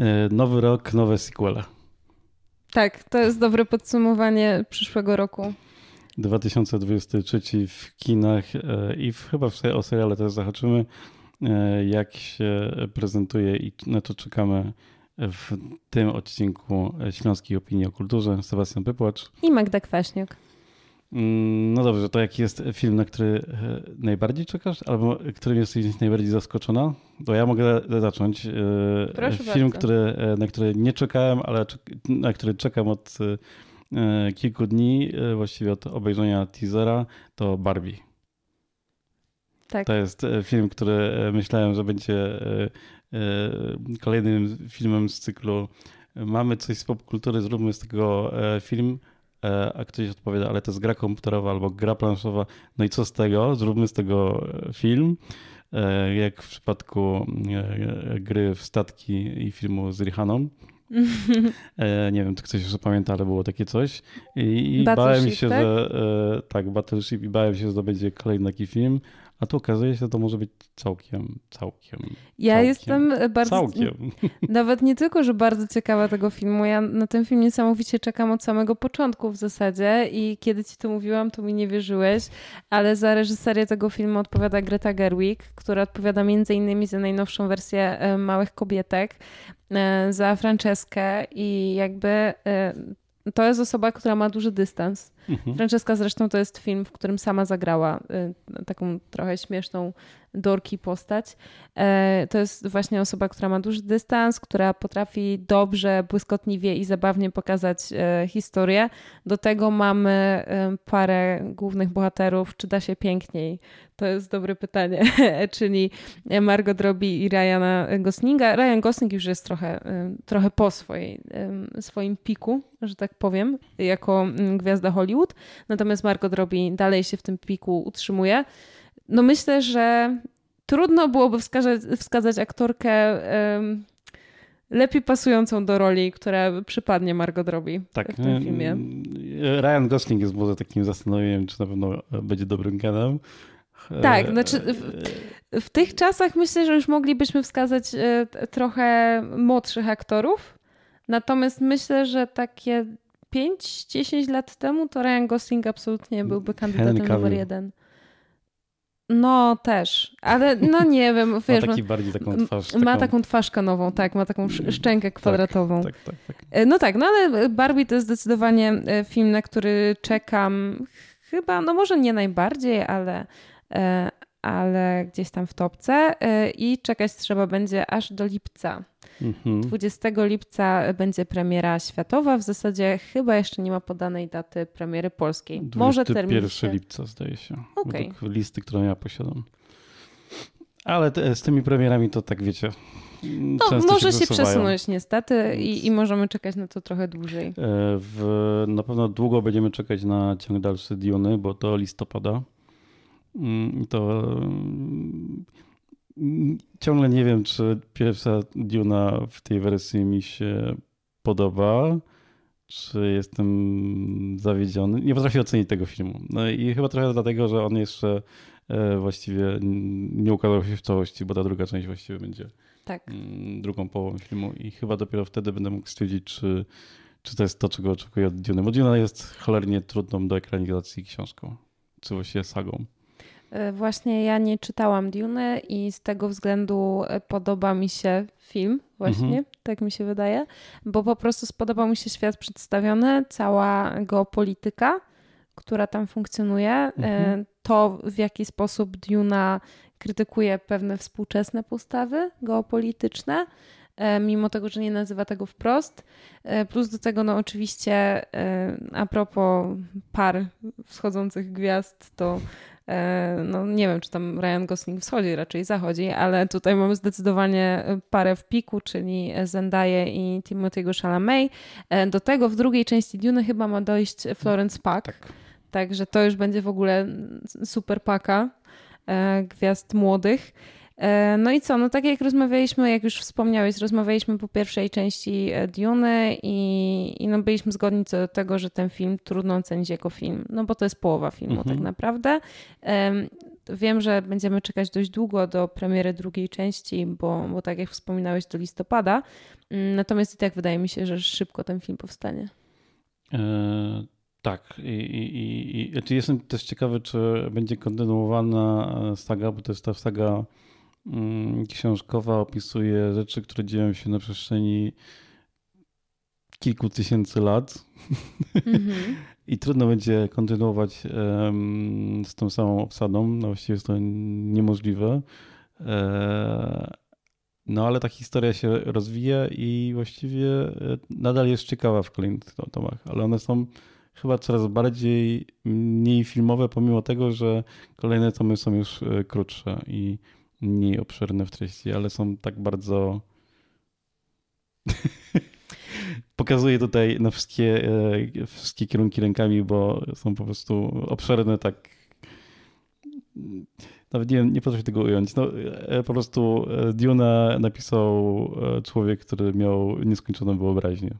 E, nowy rok, nowe sequele. Tak, to jest dobre podsumowanie przyszłego roku. 2023 w kinach e, i w, chyba w, o seriale też zahaczymy, e, jak się prezentuje i na to czekamy w tym odcinku Śląskiej Opinii o Kulturze. Sebastian Pypłacz. I Magda Kwaśniak. Mm, no dobrze, to jaki jest film, na który e, najbardziej czekasz, albo którym jesteś najbardziej zaskoczona? To ja mogę zacząć. E, Proszę film, który, e, na który nie czekałem, ale na który czekam od kilku dni, właściwie od obejrzenia teasera, to Barbie. Tak. To jest film, który myślałem, że będzie kolejnym filmem z cyklu Mamy coś z popkultury, zróbmy z tego film a ktoś odpowiada, ale to jest gra komputerowa albo gra planszowa, no i co z tego? Zróbmy z tego e, film. E, jak w przypadku gry w statki i filmu z Rihaną. nie wiem, czy ktoś jeszcze pamięta, ale było takie coś. I, i bałem się, tak? że tak, Battleship i bałem się, że to będzie kolejny taki film. A tu okazuje się, że to może być całkiem, całkiem. Ja całkiem, jestem bardzo. Całkiem. Nawet nie tylko, że bardzo ciekawa tego filmu. Ja na ten film niesamowicie czekam od samego początku w zasadzie i kiedy ci to mówiłam, to mi nie wierzyłeś, ale za reżyserię tego filmu odpowiada Greta Gerwig, która odpowiada między innymi za najnowszą wersję e, Małych Kobietek, e, za Franceskę i jakby e, to jest osoba, która ma duży dystans. Mhm. Zresztą to jest film, w którym sama zagrała y, taką trochę śmieszną dorki postać. E, to jest właśnie osoba, która ma duży dystans, która potrafi dobrze, błyskotliwie i zabawnie pokazać e, historię. Do tego mamy e, parę głównych bohaterów. Czy da się piękniej? To jest dobre pytanie. Czyli Margot Robbie i Ryana Goslinga. Ryan Gosling już jest trochę, trochę po swojej, swoim piku, że tak powiem, jako mm, gwiazda Hollywood. Natomiast Margot Robbie dalej się w tym piku utrzymuje. No myślę, że trudno byłoby wskazać, wskazać aktorkę um, lepiej pasującą do roli, która przypadnie Margot Robbie tak, w tym filmie. Ryan Gosling jest może takim zastanowieniem, czy na pewno będzie dobrym genem. Tak, znaczy w, w, tych czasach myślę, że już moglibyśmy wskazać e, trochę młodszych aktorów. Natomiast myślę, że takie 5-10 lat temu to Ryan Gosling absolutnie byłby kandydatem numer jeden. No też, ale no nie wiem, wiesz, ma taki bardziej taką twarz. Taką... Ma taką twarz kanową, tak, ma taką szczękę tak, kwadratową. Tak, tak, tak, tak. No tak, no ale Barbie to jest zdecydowanie e, film, na który czekam chyba, no może nie najbardziej, ale, e, ale gdzieś tam w topce i czekać trzeba będzie aż do lipca. Mhm. 20 lipca będzie premiera światowa. W zasadzie chyba jeszcze nie ma podanej daty premiery polskiej. Może termin. 1 lipca zdaje się. Okay. listy, którą ja posiadam. Ale te, z tymi premierami to tak wiecie. No, może się, się przesunąć niestety i, i, możemy czekać na to trochę dłużej. E, w, na pewno długo będziemy czekać na ciąg dalszy Diony, bo to listopada. Mm, to ciągle nie wiem, czy pierwsza Duna w tej wersji mi się podoba, czy jestem zawiedziony. Nie potrafię ocenić tego filmu. No i chyba trochę dlatego, że on jeszcze e, właściwie nie ukazał się w całości, bo ta druga część właściwie będzie tak. Mm, drugą połową filmu i chyba dopiero wtedy będę mógł stwierdzić, czy, czy to jest to, czego oczekuję od Dune. Bo Duna jest cholernie trudną do ekranizacji książką, czy właściwie sagą. E, właśnie ja nie czytałam Dune i z tego względu e, podoba mi się film, właśnie, mhm. tak mi się wydaje, bo po prostu spodobał mi się świat przedstawiony, cała geopolityka, która tam funkcjonuje, e, mhm. to w jaki sposób Duna krytykuje pewne współczesne postawy geopolityczne, mimo tego, że nie nazywa tego wprost. Plus do tego, no oczywiście, a propos par wschodzących gwiazd, to no nie wiem, czy tam Ryan Gosling wschodzi, raczej zachodzi, ale tutaj mamy zdecydowanie parę w piku, czyli Zendaya i Timothy'ego Chalamet. E, do tego w drugiej części Dune chyba ma dojść Florence Pack, tak. także to już będzie w ogóle super paka e, gwiazd młodych. E, no i co, no tak jak rozmawialiśmy, jak już wspomniałeś, rozmawialiśmy po pierwszej części e, Dune i, i no byliśmy zgodni co do tego, że ten film trudno ocenić jako film, no bo to jest połowa filmu mhm. tak naprawdę. wiem, że będziemy czekać dość długo do premiery drugiej części, bo, bo tak jak wspominałeś, do listopada. Mm, natomiast i tak wydaje mi się, że szybko ten film powstanie. E, tak. I, i, i, znaczy jestem też ciekawy, czy będzie kontynuowana saga, bo to jest ta saga książkowa, opisuje rzeczy, które dzieją się na przestrzeni kilku tysięcy lat. Mm-hmm. I trudno będzie kontynuować z tą samą obsadą. No właściwie jest to niemożliwe. E, no ale ta historia się rozwija i właściwie e, nadal jest ciekawa w kolejnych tomach, ale one są chyba coraz bardziej mniej filmowe, pomimo tego, że kolejne tomy są już e, krótsze i mniej obszerne w treści, ale są tak bardzo pokazuję tutaj na wszystkie, e, wszystkie kierunki rękami, bo są po prostu obszerne tak. Nawet nie, nie potrafię tego ująć. No, e, po prostu e, Duna napisał człowiek, który miał nieskończoną wyobraźnię.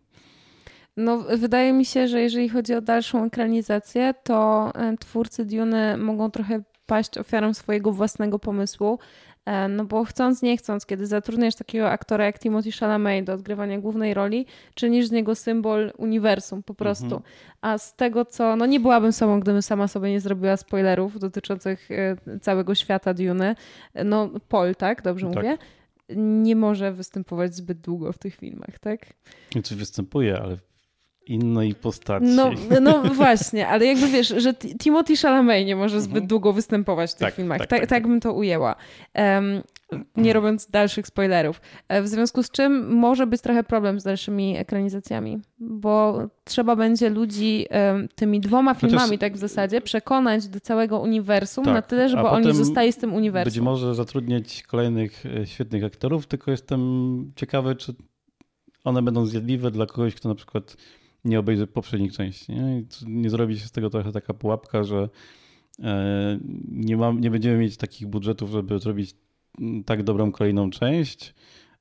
No, wydaje mi się, że jeżeli chodzi o dalszą ekranizację, to twórcy Dune mogą trochę paść ofiarą swojego własnego pomysłu, E, no bo chcąc, nie chcąc, kiedy zatrudniasz takiego aktora jak Timothy Chalamet do odgrywania głównej roli, czynisz z niego symbol uniwersum po prostu. Mhm. A z tego, co... No nie byłabym sobą, gdybym sama sobie nie zrobiła spoilerów dotyczących e, całego świata Dune. No Paul, tak? Dobrze tak. mówię? Nie może występować zbyt długo w tych filmach, tak? Znaczy występuje, ale innej postaci. No, no właśnie, ale jakby wiesz, że Timothy Chalamet nie może zbyt mhm. długo występować w tych tak, filmach. Tak, tak, tak, tak, bym to ujęła. Um, nie robiąc dalszych spoilerów. E, w związku z czym może być trochę problem z dalszymi ekranizacjami, bo trzeba będzie ludzi um, tymi dwoma filmami, Chociaż... tak w zasadzie, przekonać do całego uniwersum tak, na tyle, żeby oni zostali z tym uniwersum. Być może zatrudniać kolejnych e, świetnych aktorów, tylko jestem ciekawy, czy one będą zjadliwe dla kogoś, kto na przykład nie obejrzy poprzednich części. Nie, nie zrobi się z tego trochę taka pułapka, że e, nie, mam, nie będziemy mieć takich budżetów, żeby zrobić mm, tak dobrą kolejną część,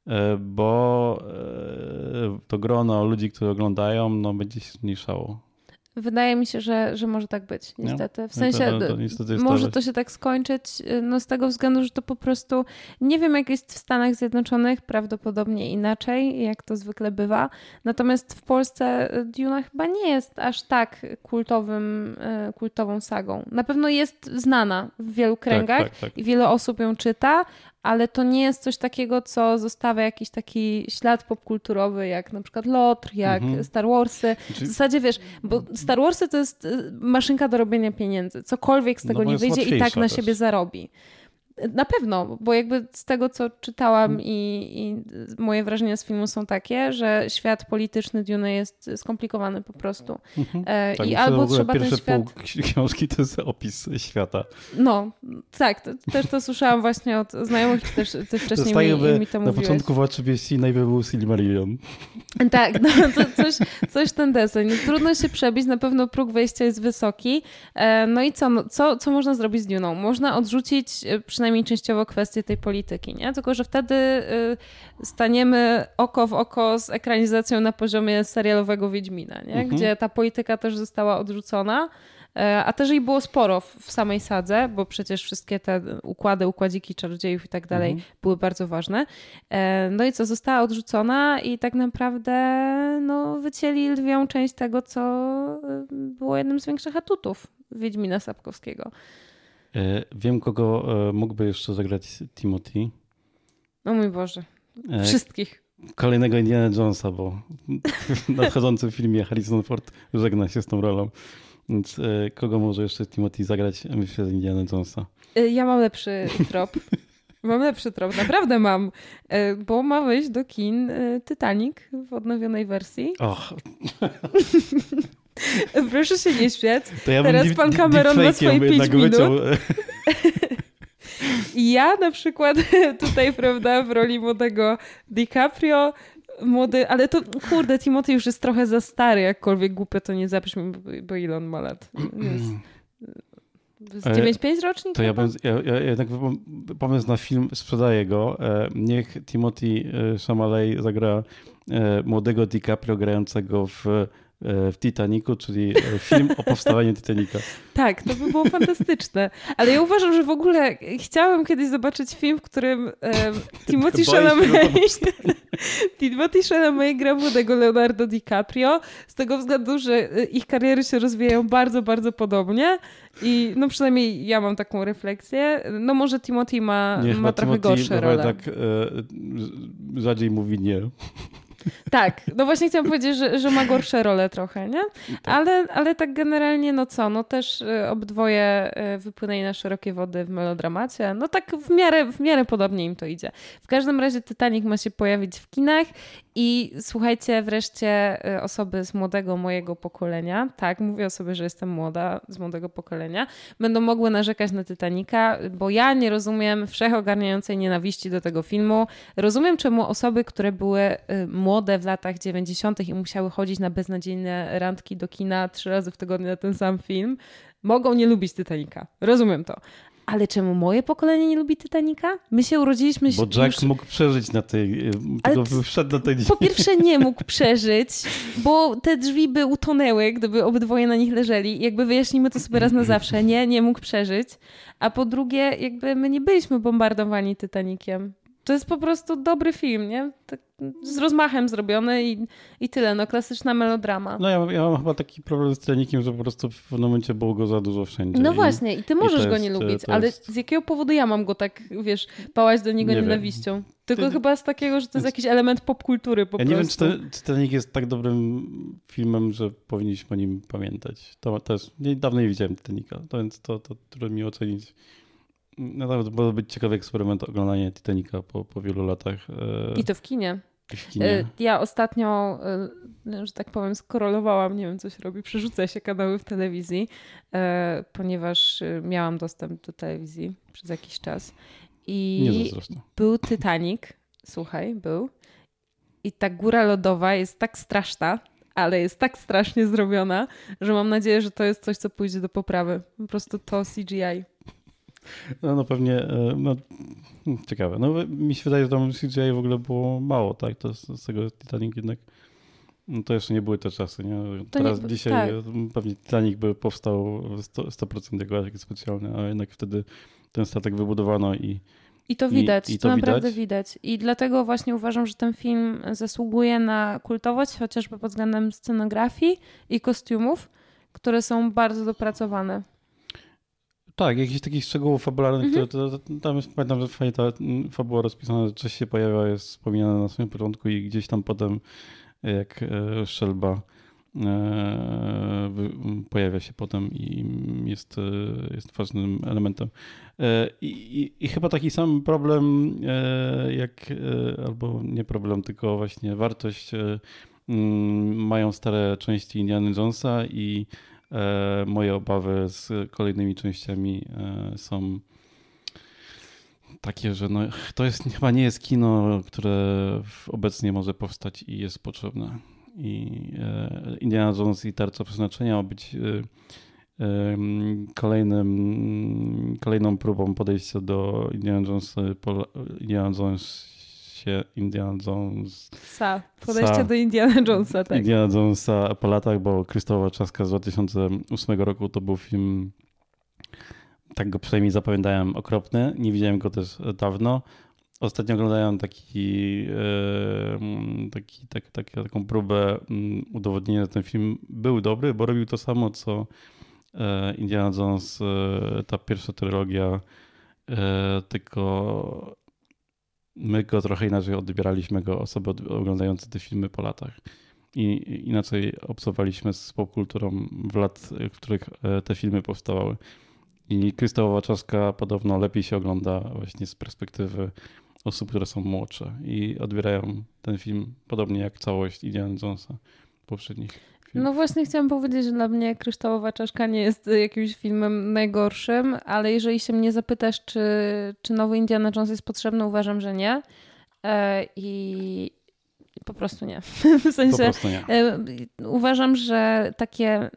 e, bo e, to grono ludzi, którzy oglądają, no, będzie się zmniejszało. Wydaje mi się, że, że może tak być, niestety. W sensie, to, to, to może to się tak skończyć y, no, z tego względu, że to po prostu nie wiem, jak jest w Stanach Zjednoczonych, prawdopodobnie inaczej, jak to zwykle bywa. Natomiast w Polsce y, Duna chyba nie jest aż tak kultowym, y, kultową sagą. Na pewno jest znana w wielu kręgach tak, tak, tak. i wiele osób ją czyta, ale to nie jest coś takiego, co zostawia jakiś taki ślad popkulturowy, jak na przykład Lotr, jak mhm. Star Warsy. W zasadzie wiesz, bo Star Warsy to jest y, maszynka do robienia pieniędzy. Cokolwiek z tego no, nie wyjdzie i tak na siebie zarobi. Na pewno, bo jakby z tego, co czytałam mm. i, i, moje wrażenia z filmu są takie, że świat polityczny Dune jest skomplikowany po prostu. Mhm. E, tak, I albo trzeba ten świat... pół książki to jest opis świata. No, tak, to, też to słyszałam właśnie od znajomych, też, też wcześniej to mi, mi, mi to Na początku Władcy Wieści najpierw był Silmarillion. Tak, no, to coś, coś ten deseń. Trudno się przebić, na pewno próg wejścia jest wysoki. E, no i co, no, co, co można zrobić z Duną? Można odrzucić e, przynajmniej przynajmniej częściowo kwestie tej polityki, nie? Tylko, że wtedy y, staniemy oko w oko z ekranizacją na poziomie serialowego Wiedźmina, nie? Mhm. Gdzie ta polityka też została odrzucona. E, a też jej było sporo w samej sadze, bo przecież wszystkie te układy, układziki czarodziejów i tak dalej mhm. były bardzo ważne. E, no i co, została odrzucona i tak naprawdę no, wycięli lwią część tego, co y, było jednym z większych atutów Wiedźmina Sapkowskiego. E, wiem, kogo e, mógłby jeszcze zagrać Timothy. O mój Boże. E, Wszystkich. Kolejnego Indiana Jonesa, bo w nadchodzącym filmie Harrison Ford żegna się z tą rolą. Więc kogo może jeszcze Timothy zagrać, myślę, z Indiana Jonesa? Ja mam lepszy trop. Mam lepszy trop, naprawdę mam, bo ma wejść do kin Titanic w odnowionej wersji. Och. Proszę się nie śmiać. Ja Teraz pan Cameron ma swoje 5 minut. I ja na przykład tutaj, prawda, w roli młodego DiCaprio, młody, ale to kurde, Timothy już jest trochę za stary, jakkolwiek głupio to nie zabrzmi, bo ile on ma lat? Jest, z 9-5 rocznik? To ja, bym, ja, ja jednak pomysł na film sprzedaję go. E, niech Timothy e, Chalamet zagra e, młodego DiCaprio grającego w e, w Titanicu, czyli e, film o powstawaniu Titanica. Tak, to by było fantastyczne. Ale ja uważam, że w ogóle chciałam kiedyś zobaczyć film, w którym e, Timothy Chalamet Timothy Chalamet gra młodego Leonardo DiCaprio z tego względu, że ich kariery się rozwijają bardzo, bardzo podobnie i no przynajmniej ja mam taką refleksję. No może Timothy ma, nie, ma trochę Timothy gorsze role. tak e, rzadziej mówi nie. Tak, no właśnie chciałam powiedzieć, że, że ma gorsze role trochę, nie? Tak. Ale, ale tak generalnie, no co, no też y, obydwoje y, wypłynęli na szerokie wody w melodramacie. No tak w miarę, w miarę podobnie im to idzie. W każdym razie Titanic ma się pojawić w kinach i słuchajcie, wreszcie y, osoby z młodego mojego pokolenia, tak, mówię o sobie, że jestem młoda, z młodego pokolenia, będą mogły narzekać na Titanica, bo ja nie rozumiem wszechogarniającej nienawiści do tego filmu. Rozumiem, czemu osoby, które były młode, młode w latach 90. i musiały chodzić na beznadziejne randki do kina trzy razy w tygodniu na ten sam film, mogą nie lubić Titanica. Rozumiem to. Ale czemu moje pokolenie nie lubi Titanica? My się urodziliśmy... Bo Jack już... mógł przeżyć na tej... Ale tylko wszedł na tej... Po pierwsze nie mógł przeżyć, bo te drzwi by utonęły, gdyby obydwoje na nich leżeli. Jakby wyjaśnimy to sobie raz na zawsze. Nie, nie mógł przeżyć. A po drugie, jakby my nie byliśmy bombardowani Titanikiem. To jest po prostu dobry film, nie? Tak z rozmachem zrobiony i, i tyle. No klasyczna melodrama. No ja, ja mam chyba taki problem z trenikiem, że po prostu w pewnym momencie było go za dużo wszędzie. No I, właśnie i ty możesz i go nie lubić, ale jest... z jakiego powodu ja mam go tak, wiesz, pałać do niego nie nienawiścią? Wiem. Tylko ty... chyba z takiego, że to jest jakiś element popkultury po ja prostu. nie wiem, czy, Titanic jest tak dobrym filmem, że powinniśmy o nim pamiętać. To też, dawno nie widziałem to więc to, to trudno mi ocenić Naprawdę może być ciekawy eksperyment oglądania Titanica po, po wielu latach. I to w kinie. W kinie. E, ja ostatnio, e, że tak powiem, skorolowałam, nie wiem co się robi, przerzucę się kanały w telewizji, e, ponieważ miałam dostęp do telewizji przez jakiś czas. I był Titanic, słuchaj, był. I ta góra lodowa jest tak straszna, ale jest tak strasznie zrobiona, że mam nadzieję, że to jest coś, co pójdzie do poprawy. Po prostu to CGI. No, no pewnie, e, no ciekawe. No mi się wydaje, że tam CGI w ogóle było mało, tak? To z, z tego Titanic jednak no, to jeszcze nie były te czasy, nie? To Teraz nie, dzisiaj tak. pewnie Titanic by powstał 100%, 100% jako efekt specjalny, a jednak wtedy ten statek wybudowano i i to widać, i, i to, to naprawdę widać. widać. I dlatego właśnie uważam, że ten film zasługuje na kultowość, chociażby pod względem scenografii i kostiumów, które są bardzo dopracowane. Tak, jakichś takich szczegółów fabularnych, które to, to, tam jest, pamiętam, że fajnie ta fabuła rozpisana, że coś się pojawia, jest wspominana na samym początku i gdzieś tam potem jak e, Szelba e, pojawia się potem i jest, e, jest ważnym elementem. I, i, I, chyba taki sam problem, jak, albo nie problem, tylko właśnie wartość mają stare części Indiana Jonesa i E, moje obawy z kolejnymi częściami e, są takie, że no, to jest, chyba nie jest kino, które obecnie może powstać i jest potrzebne. I e, Indiana Jones i Tarca Przeznaczenia ma być kolejnym, kolejną próbą podejścia do Indiana Jones, Indiana Jones się Indiana Jones. Sa. Podejście Sa. do Indiana Jonesa, tak. Indiana Jonesa po latach, bo Krzysztofa Czaska z 2008 roku to był film, tak go przynajmniej zapamiętałem, okropny. Nie widziałem go też dawno. Ostatnio oglądałem taki, taki, tak, tak, taką próbę mm, udowodnienia, że ten film był dobry, bo robił to samo, co e, Indiana Jones, e, ta pierwsza trylogia, e, tylko my go trochę inaczej odbieraliśmy go, osoby oglądające te filmy po latach. I inaczej obcowaliśmy z popkulturą w lat, w których e, te filmy powstawały. I Krystofa Waczowska podobno lepiej się ogląda właśnie z perspektywy osób, które są młodsze i odbierają ten film podobnie jak całość Indiana Jonesa poprzednich. No właśnie chciałam powiedzieć, że dla mnie Kryształowa Czaszka nie jest jakimś filmem najgorszym, ale jeżeli się mnie zapytasz, czy, czy nowy Indiana Jones jest potrzebny, uważam, że nie. E, I po prostu nie. W sensie nie. E, uważam, że takie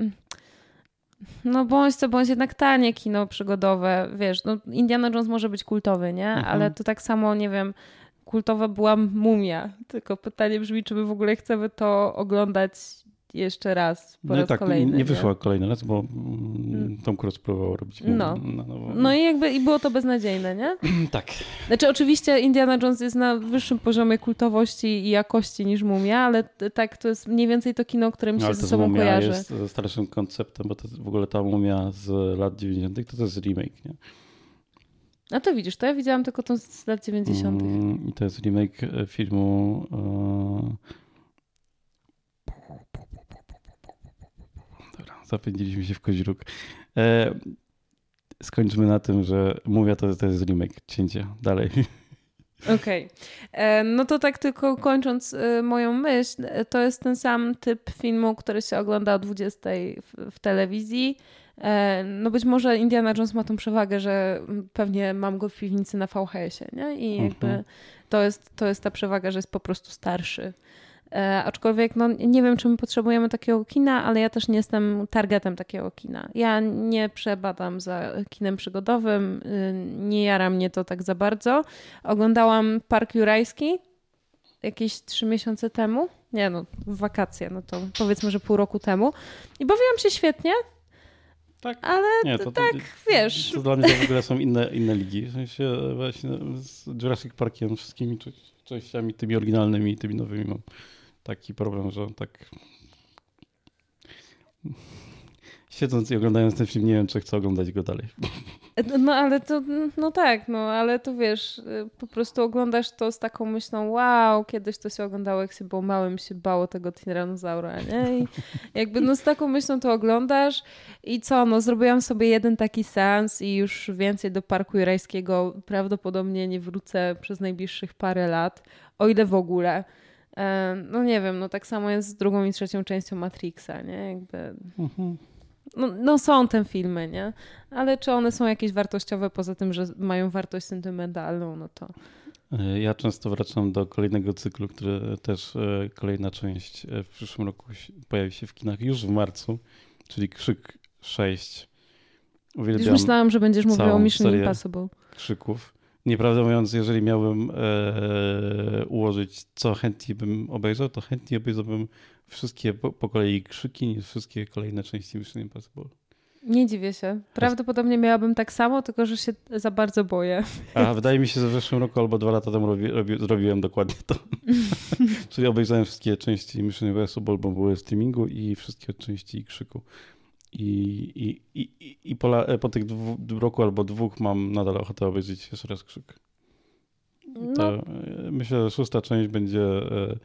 no bądź co bądź jednak tanie kino przygodowe, wiesz, no Indiana Jones może być kultowy, nie? Mhm. Ale to tak samo, nie wiem, kultowa była Mumia. Tylko pytanie brzmi, czy my w ogóle chcemy to oglądać jeszcze raz, po no raz tak, kolejny. Nie, nie wyszła kolejny raz, bo mm. Tom Cruise próbował robić. No. Na nowo. no i jakby i było to beznadziejne, nie? tak. Znaczy oczywiście Indiana Jones jest na wyższym poziomie kultowości i jakości niż Mumia, ale tak to jest mniej więcej to kino, które mi się no, ze sobą mumia kojarzy. jest starszym konceptem, bo to w ogóle ta Mumia z lat 90. to, to jest remake, nie? A to widzisz, to ja widziałam tylko to z lat 90. Mm, I to jest remake e, filmu. E... Dobra, zapędziliśmy się w koźróg. E... Skończmy na tym, że mówię to, to jest remake. Cięcie. Dalej. Okej. Okay. E, no to tak tylko kończąc e, moją myśl, to jest ten sam typ filmu, który się ogląda o 20 w, w telewizji E, no być może Indiana Jones ma tą przewagę, że pewnie mam go w piwnicy na VHS-ie, nie? I jakby mhm. to, jest, to jest ta przewaga, że jest po prostu starszy. E, aczkolwiek no, nie wiem, czy my potrzebujemy takiego kina, ale ja też nie jestem targetem takiego kina. Ja nie przebadam za kinem przygodowym, y, nie jara mnie to tak za bardzo. Oglądałam Park Jurajski jakieś trzy miesiące temu. Nie no, w wakacje, no to powiedzmy, że pół roku temu. I bawiłam się świetnie. Tak. Ale nie, to, tak, to, wiesz. To dla mnie to w ogóle są inne, inne ligi. W sensie właśnie z Jurassic Parkiem, wszystkimi częściami, tymi oryginalnymi i tymi nowymi mam taki problem, że tak siedząc i oglądając ten film, nie wiem, czy chcę oglądać go dalej. No ale to, no tak, no ale to wiesz, po prostu oglądasz to z taką myślą, wow, kiedyś to się oglądało, jak się było małym, się bało tego tiranozaura, nie? I jakby no z taką myślą to oglądasz i co, no zrobiłam sobie jeden taki seans i już więcej do Parku Jurajskiego prawdopodobnie nie wrócę przez najbliższych parę lat, o ile w ogóle. No nie wiem, no tak samo jest z drugą i trzecią częścią Matrixa, nie? Jakby... Mhm no, no, są te filmy, nie? Ale czy one są jakieś wartościowe poza tym, że mają wartość sentymentalną, no to... E, ja często wracam do kolejnego cyklu, który też e, kolejna część e, w przyszłym roku pojawi się w kinach już w marcu, czyli Krzyk 6. Uwielbiam już myślałam, że będziesz mówił o Mission Impossible. Krzyków. Nieprawdę mówiąc, jeżeli miałbym e, ułożyć, co chętnie bym obejrzał, to chętnie obejrzałbym wszystkie po, po kolei krzyki niż wszystkie kolejne części Mission Impossible. Nie dziwię się. Prawdopodobnie miałabym tak samo, tylko że się za bardzo boję. A wydaje mi się, że w zeszłym roku albo dwa lata temu robi, robi, zrobiłem dokładnie to. Czyli obejrzałem wszystkie części Mission Impossible, bo były w streamingu i wszystkie części krzyku. I, i, i, i po, la, po tych dwu, roku albo dwóch mam nadal ochotę obejrzeć jeszcze raz krzyk. No. E, myślę, że szósta część będzie e,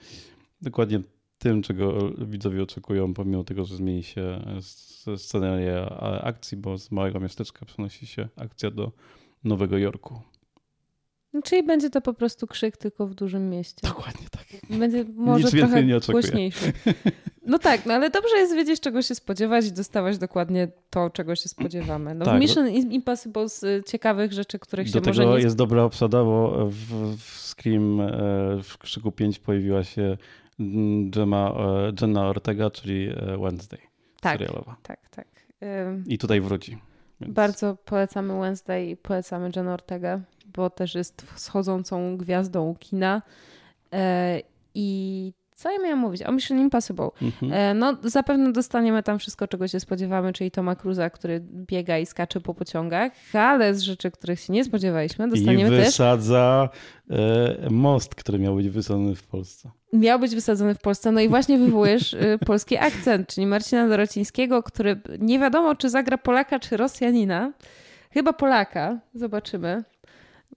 dokładnie tym, czego widzowie oczekują, pomimo tego, że zmieni się scenaria akcji, bo z małego miasteczka przenosi się akcja do Nowego Jorku. No, czyli będzie to po prostu krzyk tylko w dużym mieście. Dokładnie tak. Będzie może Nic trochę nie głośniejszy. No tak, no ale dobrze jest wiedzieć, czego się spodziewać i dostawać dokładnie to, czego się spodziewamy. No, tak, Mission Impossible z ciekawych rzeczy, których się do może tego jest dobra obsada, bo w, w Scream e, w Krzyku 5 pojawiła się Gemma, e, Jenna Ortega, czyli e, Wednesday tak, serialowa. Tak, tak. I tutaj wróci. Więc... Bardzo polecamy Wednesday i polecamy Jenna Ortega, bo też jest wschodzącą gwiazdą kina. E, I co ja miałam mówić? O Mission Impossible. Mhm. No, zapewne dostaniemy tam wszystko, czego się spodziewamy, czyli Toma Cruza, który biega i skacze po pociągach, ale z rzeczy, których się nie spodziewaliśmy, dostaniemy I wysadza też... most, który miał być wysadzony w Polsce miał być wysadzony w Polsce. No i właśnie wywołujesz y, polski akcent, czyli Marcina Dorocińskiego, który nie wiadomo, czy zagra Polaka, czy Rosjanina. Chyba Polaka. Zobaczymy.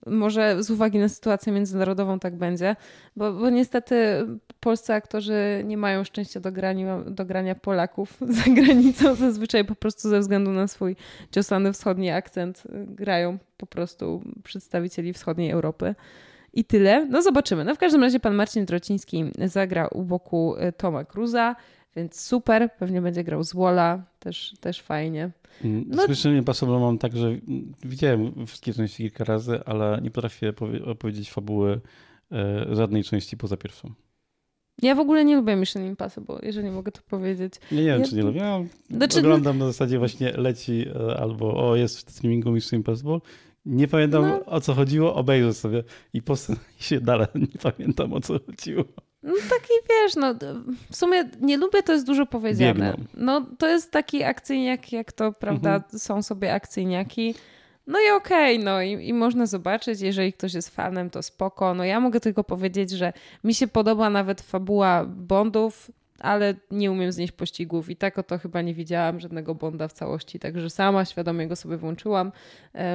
Może z uwagi na sytuację międzynarodową tak będzie, bo, bo niestety polscy aktorzy nie mają szczęścia do grania, do grania Polaków za granicą. Zazwyczaj po prostu ze względu na swój ciosany wschodni akcent grają po prostu przedstawicieli wschodniej Europy. I tyle. No zobaczymy. No w każdym razie pan Marcin Trociński zagra u boku Toma Cruza, więc super. Pewnie będzie grał z Wola, też, też fajnie. Mm, no. Pasowo mam tak, że widziałem wszystkie części kilka razy, ale nie potrafię opowiedzieć fabuły e, żadnej części poza pierwszą. Ja w ogóle nie lubię Mission Impossible, jeżeli mogę to powiedzieć. Nie, nie wiem, ja... czy nie lubię. Ja znaczy... oglądam na zasadzie właśnie leci e, albo o, jest w streamingu Mission Impossible nie pamiętam no. o co chodziło, obejrzę sobie i posunę się dalej. Nie pamiętam o co chodziło. No taki wiesz, no w sumie nie lubię, to jest dużo powiedziane. Biegną. No to jest taki akcyjniak, jak to, prawda, Mhm. są sobie akcyjniaki. No i okej, no i, i można zobaczyć, jeżeli ktoś jest fanem, to spoko. No ja mogę tylko powiedzieć, że mi się podoba nawet fabuła Bondów, ale nie umiem znieść pościgów i tak oto chyba nie widziałam żadnego Bonda w całości, także sama świadomie go sobie włączyłam,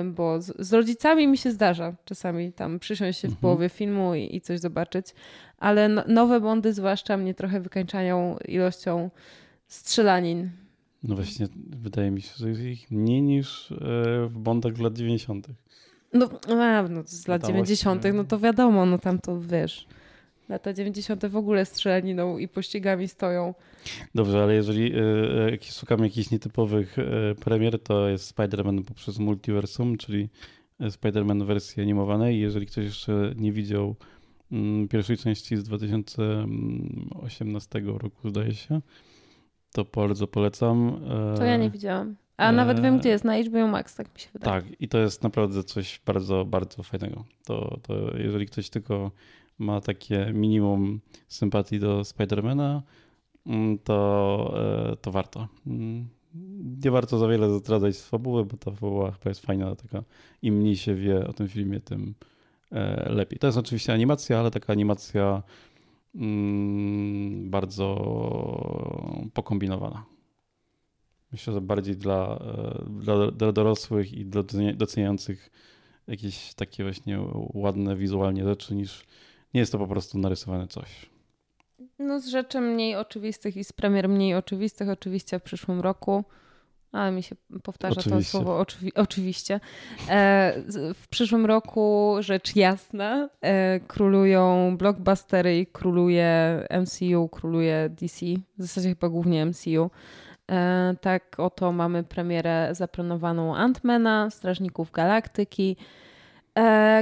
bo z, z rodzicami mi się zdarza czasami tam przysiąść się w Mhm. połowie filmu i, i coś zobaczyć, ale no, nowe Bondy zwłaszcza mnie trochę wykańczają ilością strzelanin. No właśnie, wydaje mi się, że jest ich mniej niż e, w Bondach z lat 90. No, a, no z lat Tam 90., właśnie- no to wiadomo, no tam to wiesz. Lata 90. w ogóle strzelaniną i pościgami stoją. Dobrze, ale jeżeli e, jak szukamy jakichś nietypowych e, premier, to jest Spider-Man poprzez Multiversum, czyli e, Spider-Man wersji animowanej. Jeżeli ktoś jeszcze nie widział pierwszej części z 2018 roku, zdaje się, to bardzo polecam. E, To ja nie widziałam. A e, nawet wiem, gdzie jest, na HBO Max, tak mi się wydaje. Tak, i to jest naprawdę coś bardzo, bardzo fajnego. To, to jeżeli ktoś tylko ma takie minimum sympatii do Spidermana, mm, to, e, to warto. Mm, Nie warto za wiele zdradzać z fabuły, bo ta fabuła chyba jest fajna, taka im mniej się wie o tym filmie, tym e, lepiej. To jest oczywiście animacja, ale taka animacja mm, bardzo pokombinowana. Myślę, że bardziej dla, e, dla, dla dorosłych i dla docenia- doceniających jakieś takie właśnie ładne wizualnie rzeczy, niż nie jest to po prostu narysowane coś. No z rzeczy mniej oczywistych i z premier mniej oczywistych oczywiście w przyszłym roku. Ale mi się powtarza to Oczywiście. słowo oczywi- oczywiście. E, w przyszłym roku rzecz jasna. E, królują blockbustery i króluje MCU, króluje DC. W zasadzie chyba głównie MCU. E, tak oto mamy premierę zaplanowaną Antmana, Strażników Galaktyki,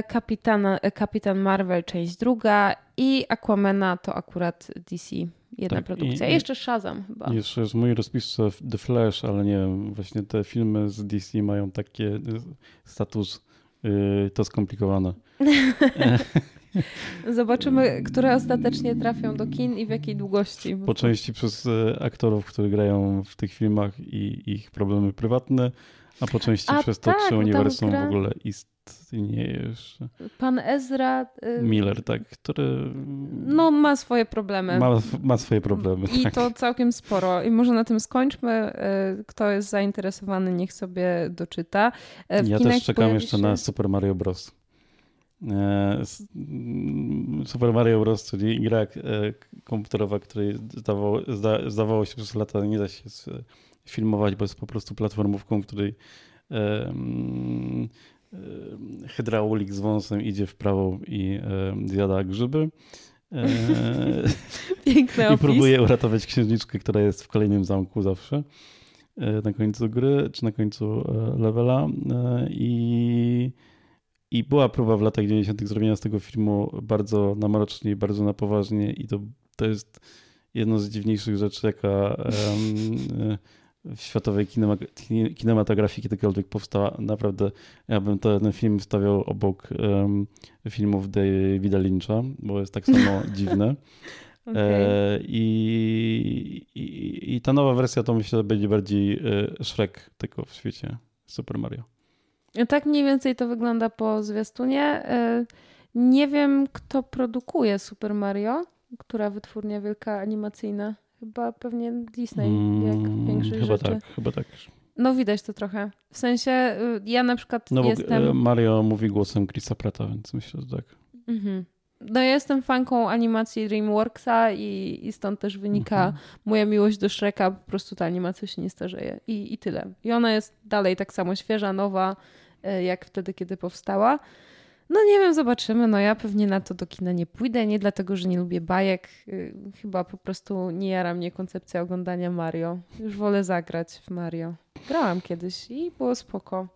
Kapitana, Kapitan Marvel część druga i Aquamana to akurat DC jedna Tak, produkcja. i- jeszcze Shazam chyba. Jeszcze jest w mojej rozpisce The Flash, ale nie wiem, właśnie te filmy z DC mają takie y, status y, to skomplikowane. Zobaczymy, które ostatecznie trafią do kin i w jakiej długości. Po części przez y, aktorów, którzy grają w tych filmach i ich problemy prywatne, a po części A przez to, tak, bo czy uniwersum gra- w ogóle istnieje jeszcze. Pan Ezra y, Miller, tak, który no, ma swoje problemy. ma, ma swoje problemy. I tak. to całkiem sporo. I może na tym skończmy. Y, Kto jest zainteresowany, niech sobie doczyta. Y, w Ja też czekam pojawi jeszcze się- na Super Mario Bros. Mm, Super Mario Bros., czyli gra komputerowa, której zdawało, zda, zdawało się przez lata nie da się filmować, bo jest po prostu platformówką, w której hydraulik z wąsem idzie w prawo i e, zjada grzyby. E, Piękny I próbuje uratować księżniczkę, która jest w kolejnym zamku zawsze. Na końcu gry, czy na końcu levela. I, I była próba w latach 90. zrobienia z tego filmu bardzo na mrocznie i bardzo na poważnie. I to, to jest jedno z dziwniejszych rzeczy, jaka e, w światowej kinema, kin- kinematografii kiedykolwiek powstała. Naprawdę ja bym ten film stawiał obok em, filmów Davida Lyncha, bo jest tak samo dziwne. E, I, i, I ta nowa wersja to myślę, że będzie bardziej e, Shrek tylko w świecie Super Mario. Tak mniej więcej to wygląda po zwiastunie. Y, Nie wiem, kto produkuje Super Mario, która wytwórnia wielka animacyjna. Chyba pewnie Disney, jak Mm, większość Chyba rzeczy. tak, chyba tak. No widać to trochę. W sensie y, ja na przykład No bo jestem... Mario mówi głosem Chrisa Prata, więc myślę, że tak. Mhm. No ja jestem fanką animacji DreamWorksa i, i stąd też wynika Mhm. moja miłość do Shreka. Po prostu ta animacja się nie starzeje i, i tyle. I ona jest dalej tak samo świeża, nowa, e, jak wtedy, kiedy powstała. No nie wiem, zobaczymy. No ja pewnie na to do kina nie pójdę, nie dlatego, że nie lubię bajek. Y, Chyba po prostu nie jara mnie koncepcja oglądania Mario. Już wolę zagrać w Mario. Grałam kiedyś i było spoko.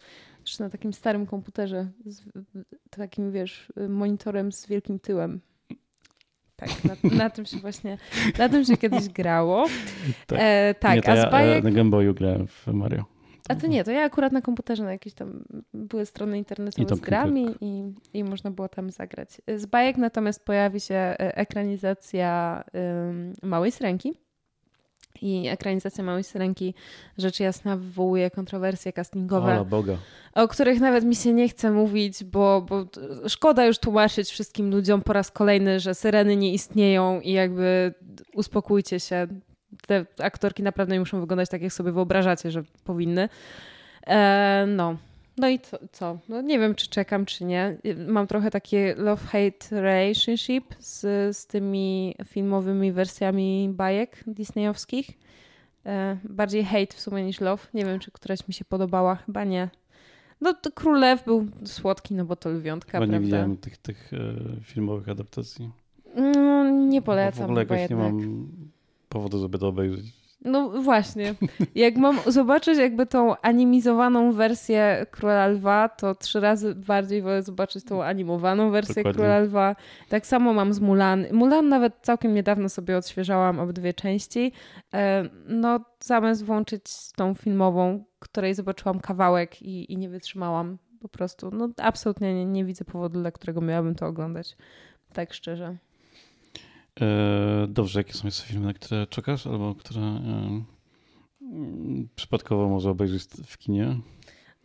Też na takim starym komputerze, z takim, wiesz, monitorem z wielkim tyłem. Tak, na, na tym się właśnie, na tym się kiedyś grało. Tak. E, tak, Nie, a ja z bajek... e, na Game Boyu grałem w Mario. A to nie, to ja akurat na komputerze na jakieś tam były strony internetowe z grami i, i można było tam zagrać. Z bajek natomiast pojawi się e, ekranizacja um, Małej Sręki. I ekranizacja Małej Syrenki rzecz jasna wywołuje kontrowersje castingowe, Ola Boga. o których nawet mi się nie chce mówić, bo, bo szkoda już tłumaczyć wszystkim ludziom po raz kolejny, że syreny nie istnieją i jakby uspokójcie się. Te aktorki naprawdę nie muszą wyglądać tak, jak sobie wyobrażacie, że powinny. E, no. No i co, co? No nie wiem, czy czekam, czy nie. Mam trochę takie love-hate relationship z, z tymi filmowymi wersjami bajek disneyowskich. E, bardziej hate w sumie niż love. Nie wiem, czy któraś mi się podobała. Chyba nie. No to Król Lew był słodki, no bo to lwiątka, Chyba prawda? nie widziałem tych, tych e, filmowych adaptacji. No, nie polecam. Bo w ogóle jakoś nie mam powodu, żeby to obejrzeć. No właśnie. Jak mam zobaczyć jakby tą animizowaną wersję Króla Lwa, to trzy razy bardziej wolę zobaczyć tą animowaną wersję Dokładnie. Króla Lwa. Tak samo mam z Mulan. Mulan nawet całkiem niedawno sobie odświeżałam obydwie części. E, No zamiast włączyć tą filmową, której zobaczyłam kawałek i, i nie wytrzymałam po prostu. No absolutnie nie, nie widzę powodu, dla którego miałabym to oglądać. Tak szczerze. E, dobrze, jakie są jeszcze filmy, na które czekasz, albo które e, przypadkowo może obejrzeć w kinie?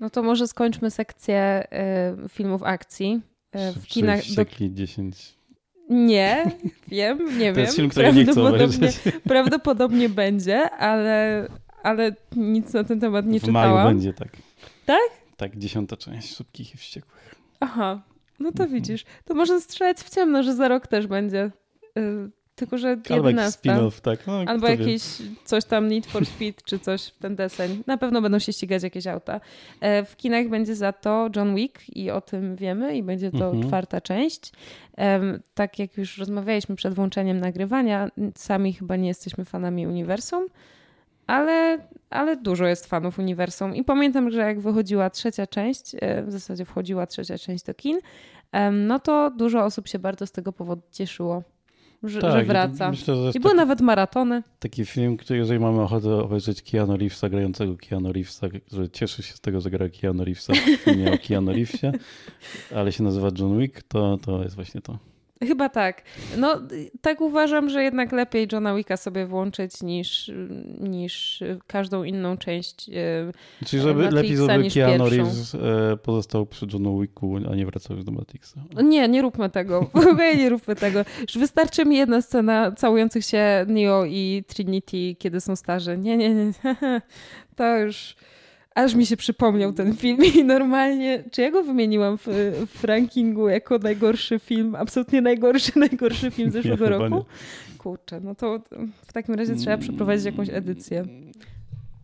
No to może skończmy sekcję y, filmów akcji. W kinach. Do... Wściekli 10. Nie, wiem, nie To wiem. jest film, który nie chcę prawdopodobnie, prawdopodobnie będzie, ale, ale nic na ten temat nie w maju czytałam. będzie, tak. Tak? Tak, dziesiąta część Szybkich i Wściekłych. Aha, no to widzisz. To może strzelać w ciemno, że za rok też będzie. Y, tylko, że Albo jakiś 11. spin-off, tak. No, Albo jakieś coś tam Need for Speed, czy coś w ten deseń. Na pewno będą się ścigać jakieś auta. E, W kinach będzie za to John Wick i o tym wiemy i będzie to Mhm. czwarta część. Tak jak już rozmawialiśmy przed włączeniem nagrywania, sami chyba nie jesteśmy fanami uniwersum, ale, ale dużo jest fanów uniwersum. I pamiętam, że jak wychodziła trzecia część, e, w zasadzie wchodziła trzecia część do kin, no to dużo osób się bardzo z tego powodu cieszyło, że, Tak, że wraca. Myślę, że I były taki, nawet maratony. taki film, który jeżeli mamy ochotę obejrzeć Keanu Reevesa, grającego Keanu Reevesa, że cieszy się z tego, że gra Keanu Reevesa w filmie o Keanu Reevesie, ale się nazywa John Wick, to, to jest właśnie to. Chyba tak. No, tak uważam, że jednak lepiej Johna Wicka sobie włączyć niż, niż każdą inną część. e, Czyli żeby Matrixa lepiej, żeby Keanu. Reeves e, pozostał przy Johnu Wicku, a nie wracał już do Matrixa. Nie, nie róbmy tego. Nie róbmy tego. Już wystarczy mi jedna scena całujących się Neo i Trinity, kiedy są starzy. Nie, nie, nie. To już... Aż mi się przypomniał ten film i normalnie, czy ja go wymieniłam w, w rankingu jako najgorszy film, absolutnie najgorszy, najgorszy film zeszłego chyba roku? Kurczę, no to w takim razie trzeba przeprowadzić jakąś edycję.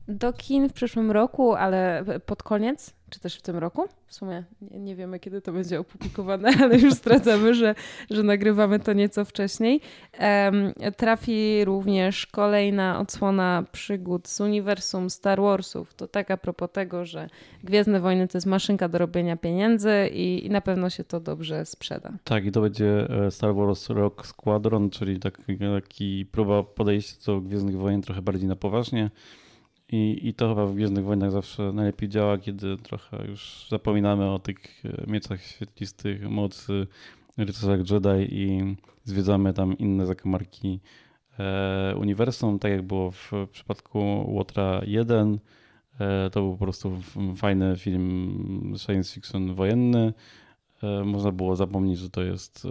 Do kin w przyszłym roku, ale pod koniec, czy też w tym roku? W sumie nie, nie wiemy, kiedy to będzie opublikowane, ale już zdradzamy, że, że nagrywamy to nieco wcześniej. Em, trafi również kolejna odsłona przygód z uniwersum Star Warsów. To tak a propos tego, że Gwiezdne Wojny to jest maszynka do robienia pieniędzy i, i na pewno się to dobrze sprzeda. Tak, i to będzie e, Star Wars Rock Squadron, czyli taki, taki próba podejścia do Gwiezdnych Wojen trochę bardziej na poważnie. I, I to chyba w Gwiezdnych Wojnach zawsze najlepiej działa, kiedy trochę już zapominamy o tych e, mieczach świetlistych, mocy, rycerzach Jedi i zwiedzamy tam inne zakamarki e, uniwersum, tak jak było w przypadku Łotra 1. E, to był po prostu fajny film science fiction wojenny. E, można było zapomnieć, że to jest e,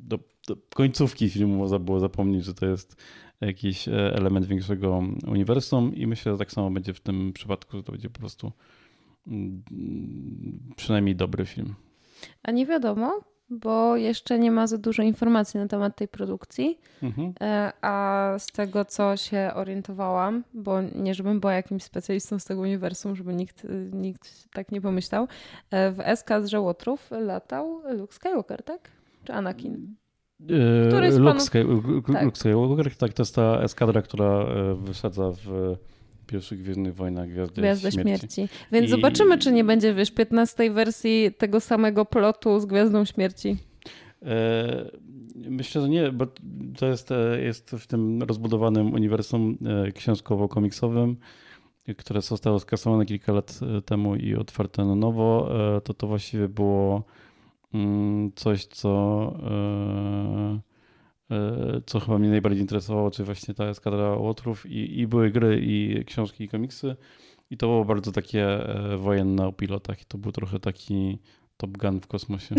do, do końcówki filmu można było zapomnieć, że to jest jakiś e, element większego uniwersum i myślę, że tak samo będzie w tym przypadku, że to będzie po prostu mm, przynajmniej dobry film. A nie wiadomo, bo jeszcze nie ma za dużo informacji na temat tej produkcji. Mhm. E, A z tego, co się orientowałam, bo nie żebym była jakimś specjalistą z tego uniwersum, żeby nikt, nikt tak nie pomyślał, e, w eskadrze Łotrów latał Luke Skywalker, tak? Czy Anakin? Któryś z Luke, panów- tak. Tak, to jest ta eskadra, która e, wysadza w pierwszych Gwiezdnych Wojnach Gwiazdę, Gwiazdę Śmierci. Śmierci. Więc I- zobaczymy, czy nie będzie, wiesz, 15 wersji tego samego plotu z Gwiazdą Śmierci. E, Myślę, że nie, bo to jest, e, jest w tym rozbudowanym uniwersum książkowo-komiksowym które zostało skasowane kilka lat temu i otwarte na nowo, to to właściwie było coś, co co chyba mnie najbardziej interesowało, czy właśnie ta eskadra łotrów i, i były gry i książki i komiksy i to było bardzo takie wojenne o pilotach i to był trochę taki Top Gun w kosmosie.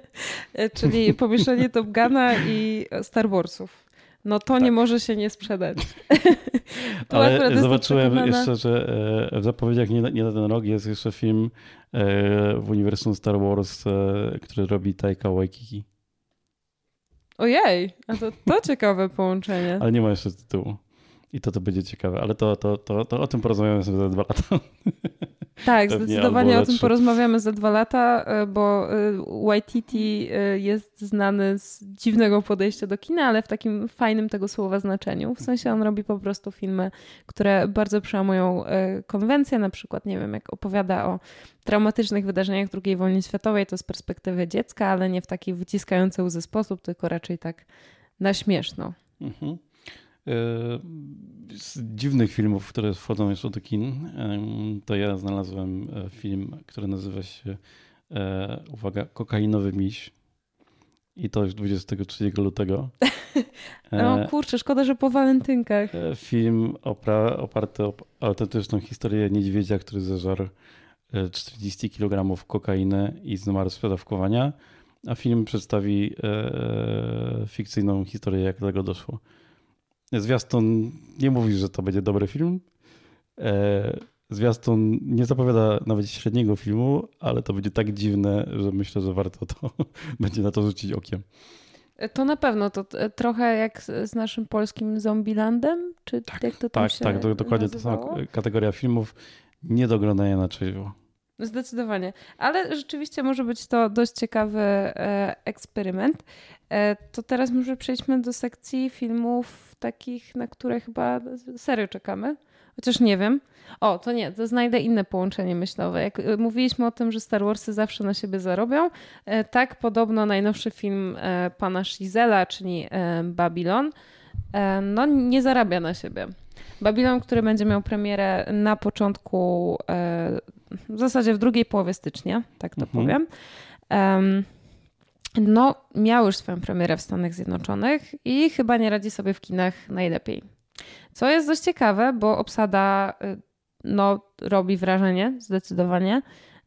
Czyli pomieszczenie Top Guna i Star Warsów. No to tak. nie może się nie sprzedać. Ale zobaczyłem jeszcze, że e, w zapowiedziach nie, nie na ten rok jest jeszcze film e, w uniwersum Star Wars, e, który robi Taika Waikiki. Ojej, a to, to ciekawe połączenie. Ale nie ma jeszcze tytułu. I to to będzie ciekawe, ale to, to, to, to o tym porozmawiamy sobie za dwa lata. Tak, Pewnie zdecydowanie o tym porozmawiamy za dwa lata, e, bo YTT e, e, jest znany z dziwnego podejścia do kina, ale w takim fajnym tego słowa znaczeniu. W sensie on robi po prostu filmy, które bardzo przełamują konwencję, na przykład, nie wiem, jak opowiada o traumatycznych wydarzeniach II wojny światowej, to z perspektywy dziecka, ale nie w taki wyciskający łzy sposób, tylko raczej tak na śmieszno. Mhm. Z dziwnych filmów, które wchodzą jeszcze do kin, to ja znalazłem e, film, który nazywa się, e, uwaga, Kokainowy Miś. I to już 23 lutego. No kurczę, szkoda, że po walentynkach. E, film oparty o autentyczną historię niedźwiedzia, który zeżarł 40 kg kokainy i zmarł z przedawkowania. A film przedstawi fikcyjną historię, jak do tego doszło. Zwiastun nie mówi, że to będzie dobry film. E, zwiastun nie zapowiada nawet średniego filmu, ale to będzie tak dziwne, że myślę, że warto to będzie na to rzucić okiem. To na pewno, to trochę jak z naszym polskim Zombielandem, czy tak, jak to tam tak, się Tak, dokładnie nazywało? to sama kategoria filmów. Nie do oglądania na trzeźwo. Zdecydowanie. Ale rzeczywiście może być to dość ciekawy e, eksperyment. E, to teraz może przejdźmy do sekcji filmów takich, na które chyba serio czekamy. Chociaż nie wiem. O, to nie, to znajdę inne połączenie myślowe. Jak e, mówiliśmy o tym, że Star Warsy zawsze na siebie zarobią, tak podobno najnowszy film pana Shizela, czyli Babylon, no nie zarabia na siebie. Babylon, który będzie miał premierę na początku, w zasadzie w drugiej połowie stycznia, tak to mhm. powiem. no, miał już swoją premierę w Stanach Zjednoczonych i chyba nie radzi sobie w kinach najlepiej. Co jest dość ciekawe, bo obsada y, no, robi wrażenie zdecydowanie.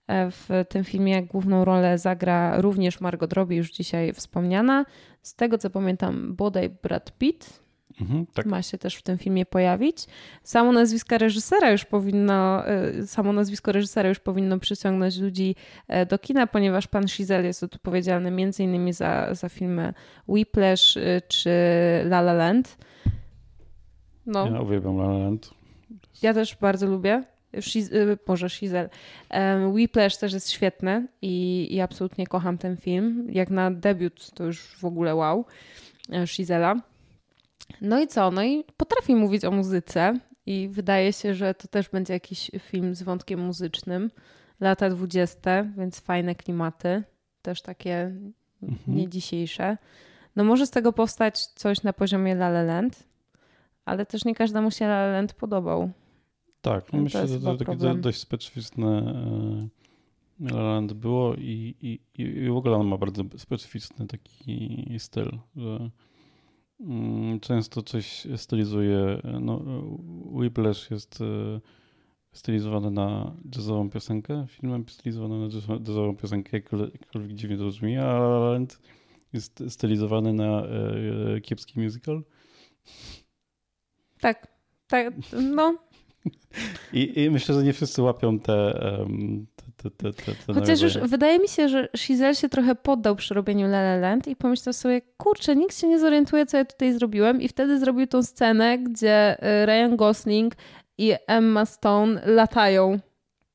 E, w tym filmie główną rolę zagra również Margot Robbie, już dzisiaj wspomniana. Z tego co pamiętam, bodaj Brad Pitt, Mhm, tak. ma się też w tym filmie pojawić. Samo nazwisko reżysera już powinno, y, samo nazwisko reżysera już powinno przyciągnąć ludzi e, do kina, ponieważ pan Shizel jest odpowiedzialny między innymi za, za filmy Whiplash y, czy La La Land. No. Ja uwielbiam La La Land. Ja też bardzo lubię. Shiz, y, Boże, Shizel. Um, Whiplash też jest świetny i, i absolutnie kocham ten film. Jak na debiut to już w ogóle wow. E, Shizela. No i co? No i potrafi mówić o muzyce i wydaje się, że to też będzie jakiś film z wątkiem muzycznym. Lata dwudzieste, więc fajne klimaty, też takie mhm. nie dzisiejsze. No może z tego powstać coś na poziomie La La Land, ale też nie każdemu się La La Land podobał. Tak, no myślę, że to takie dość specyficzne e, La La Land było i, i, i w ogóle on ma bardzo specyficzny taki styl, że często coś stylizuje. No, Whiplash jest e, stylizowany na jazzową piosenkę, filmem stylizowany na jazzową piosenkę, jakkolwiek dziwnie to brzmi, a Land jest stylizowany na e, kiepski musical. Tak, tak, no. I, I, myślę, że nie wszyscy łapią te, te, te, te Chociaż już wydaje mi się, że Shizel się trochę poddał przy robieniu La La Land i pomyślał sobie, kurczę, nikt się nie zorientuje, co ja tutaj zrobiłem i wtedy zrobił tą scenę, gdzie y, Ryan Gosling i Emma Stone latają.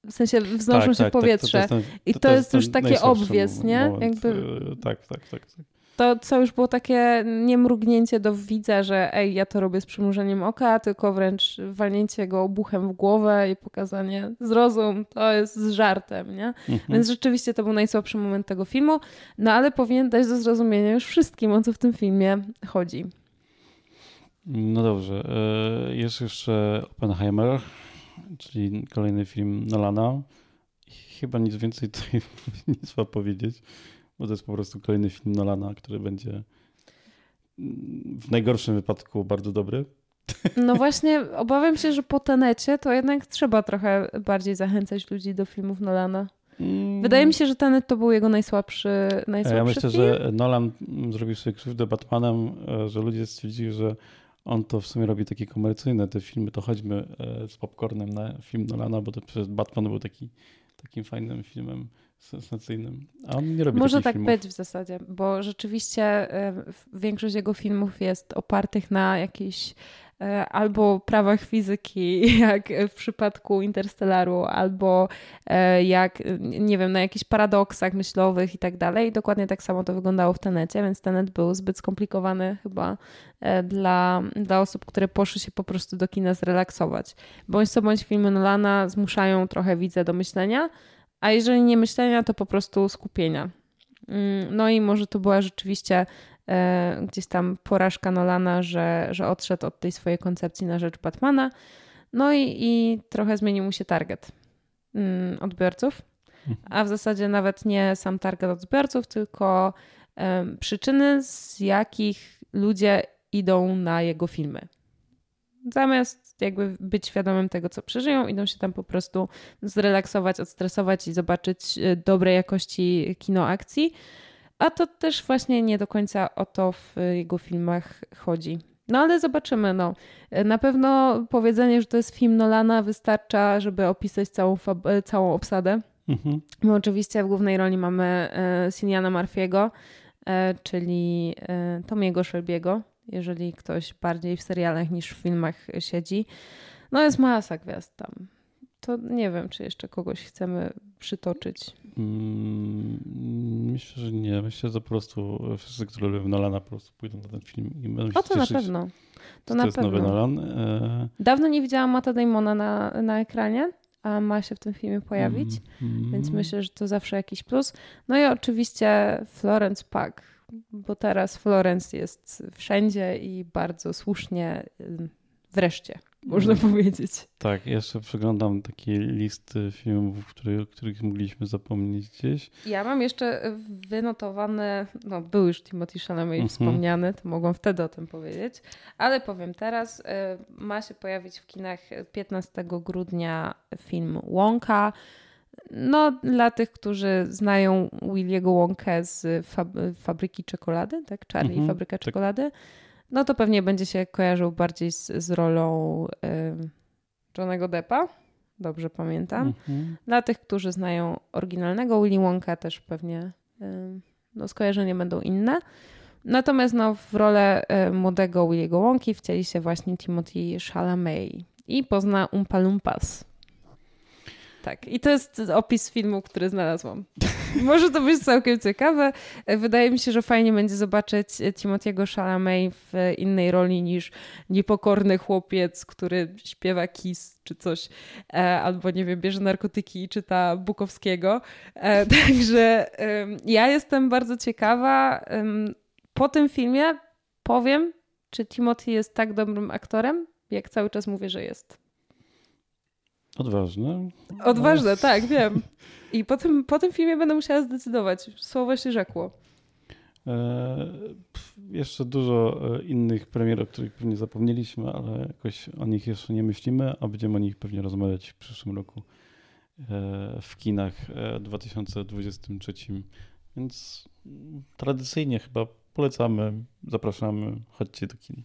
W sensie wznoszą tak, się tak, w powietrze. Tak, to, to ten, I to, to jest, jest już takie obwies, nie? Moment. Jakby... Y, tak, tak, tak. tak to co już było takie niemrugnięcie do widza, że ej, ja to robię z przymrużeniem oka, tylko wręcz walnięcie go obuchem w głowę i pokazanie zrozum, to jest z żartem, nie? Mhm. Więc rzeczywiście to był najsłabszy moment tego filmu, no ale powinien dać do zrozumienia już wszystkim, o co w tym filmie chodzi. No dobrze. E, jest jeszcze Oppenheimer, czyli kolejny film Nolana. Chyba nic więcej tutaj nie trzeba powiedzieć, bo to jest po prostu kolejny film Nolana, który będzie w najgorszym wypadku bardzo dobry. No właśnie, obawiam się, że po Tenecie to jednak trzeba trochę bardziej zachęcać ludzi do filmów Nolana. Mm. Wydaje mi się, że Tenet to był jego najsłabszy, najsłabszy Ja myślę, film. że Nolan zrobił sobie krzywdę Batmanem, e, że ludzie stwierdzili, że on to w sumie robi takie komercyjne te filmy, to chodźmy e, z popcornem na film Nolana, bo to przecież Batman był taki, takim fajnym filmem sensacyjnym. A on nie robi Może tak filmów. być w zasadzie, bo rzeczywiście e, większość jego filmów jest opartych na jakiejś E, albo prawach fizyki, jak w przypadku Interstellaru, albo e, jak, nie wiem, na jakichś paradoksach myślowych i tak dalej. Dokładnie tak samo to wyglądało w Tenecie, więc Tenet był zbyt skomplikowany chyba e, dla, dla osób, które poszły się po prostu do kina zrelaksować. Bądź co bądź filmy Nolana zmuszają trochę widza do myślenia, a jeżeli nie myślenia, to po prostu skupienia. Mm, no i może to była rzeczywiście E, gdzieś tam porażka Nolana, że, że odszedł od tej swojej koncepcji na rzecz Batmana. No i, i trochę zmienił mu się target mm, odbiorców, mhm. a w zasadzie nawet nie sam target odbiorców, tylko um, przyczyny, z jakich ludzie idą na jego filmy. Zamiast jakby być świadomym tego, co przeżyją, idą się tam po prostu zrelaksować, odstresować i zobaczyć e, dobrej jakości kino akcji. A to też właśnie nie do końca o to w jego filmach chodzi. No ale zobaczymy. No. Na pewno powiedzenie, że to jest film Nolana wystarcza, żeby opisać całą, całą obsadę. Mhm. My oczywiście w głównej roli mamy e, Siniana Marfiego, e, czyli e, Tomiego Shelby'ego, jeżeli ktoś bardziej w serialach niż w filmach siedzi. No jest masa gwiazd tam. To nie wiem, czy jeszcze kogoś chcemy przytoczyć. Mm, myślę, że nie. Myślę, że po prostu wszyscy, którzy lubią Nolana, po prostu pójdą na ten film i będą się O, to cieszyć, na pewno. To, na to jest pewno. nowy Nolan. E... Dawno nie widziałam Mata Damona na, na ekranie, a ma się w tym filmie pojawić, mm, więc myślę, że to zawsze jakiś plus. No i oczywiście Florence Pugh, bo teraz Florence jest wszędzie i bardzo słusznie wreszcie można mm. powiedzieć. Tak, jeszcze przeglądam takie listy filmów, który, których mogliśmy zapomnieć gdzieś. Ja mam jeszcze wynotowane, no był już Timothy Chalamet mhm. wspomniany, to mogłam wtedy o tym powiedzieć, ale powiem teraz, y, ma się pojawić w kinach 15 grudnia film Wonka. No, dla tych, którzy znają Williego Wonkę z Fabryki Czekolady, tak? Charlie mhm, Fabryka tak. Czekolady. No to pewnie będzie się kojarzył bardziej z, z rolą y, Johnego Deppa. Dobrze pamiętam. Mhm. Dla tych, którzy znają oryginalnego Willy Wonka, też pewnie y, no, skojarzenia będą inne. Natomiast no, w rolę y, młodego Willy'ego Wonki wcieli się właśnie Timothy Chalamet i pozna Umpa Lumpas. Tak, i to jest opis filmu, który znalazłam. Może to być całkiem ciekawe. Wydaje mi się, że fajnie będzie zobaczyć Timothy'ego Chalamet w innej roli niż niepokorny chłopiec, który śpiewa Kiss czy coś, e, albo nie wiem, bierze narkotyki i czyta Bukowskiego. E, także ja jestem bardzo ciekawa. Po tym filmie powiem, czy Timothy jest tak dobrym aktorem, jak cały czas mówię, że jest. Odważne. Odważne, no. tak, wiem. I po tym, po tym filmie będę musiała zdecydować. Słowo się rzekło. E, jeszcze dużo e, innych premier, o których pewnie zapomnieliśmy, ale jakoś o nich jeszcze nie myślimy, a będziemy o nich pewnie rozmawiać w przyszłym roku e, w kinach 2023. Więc tradycyjnie chyba polecamy, zapraszamy, chodźcie do kin.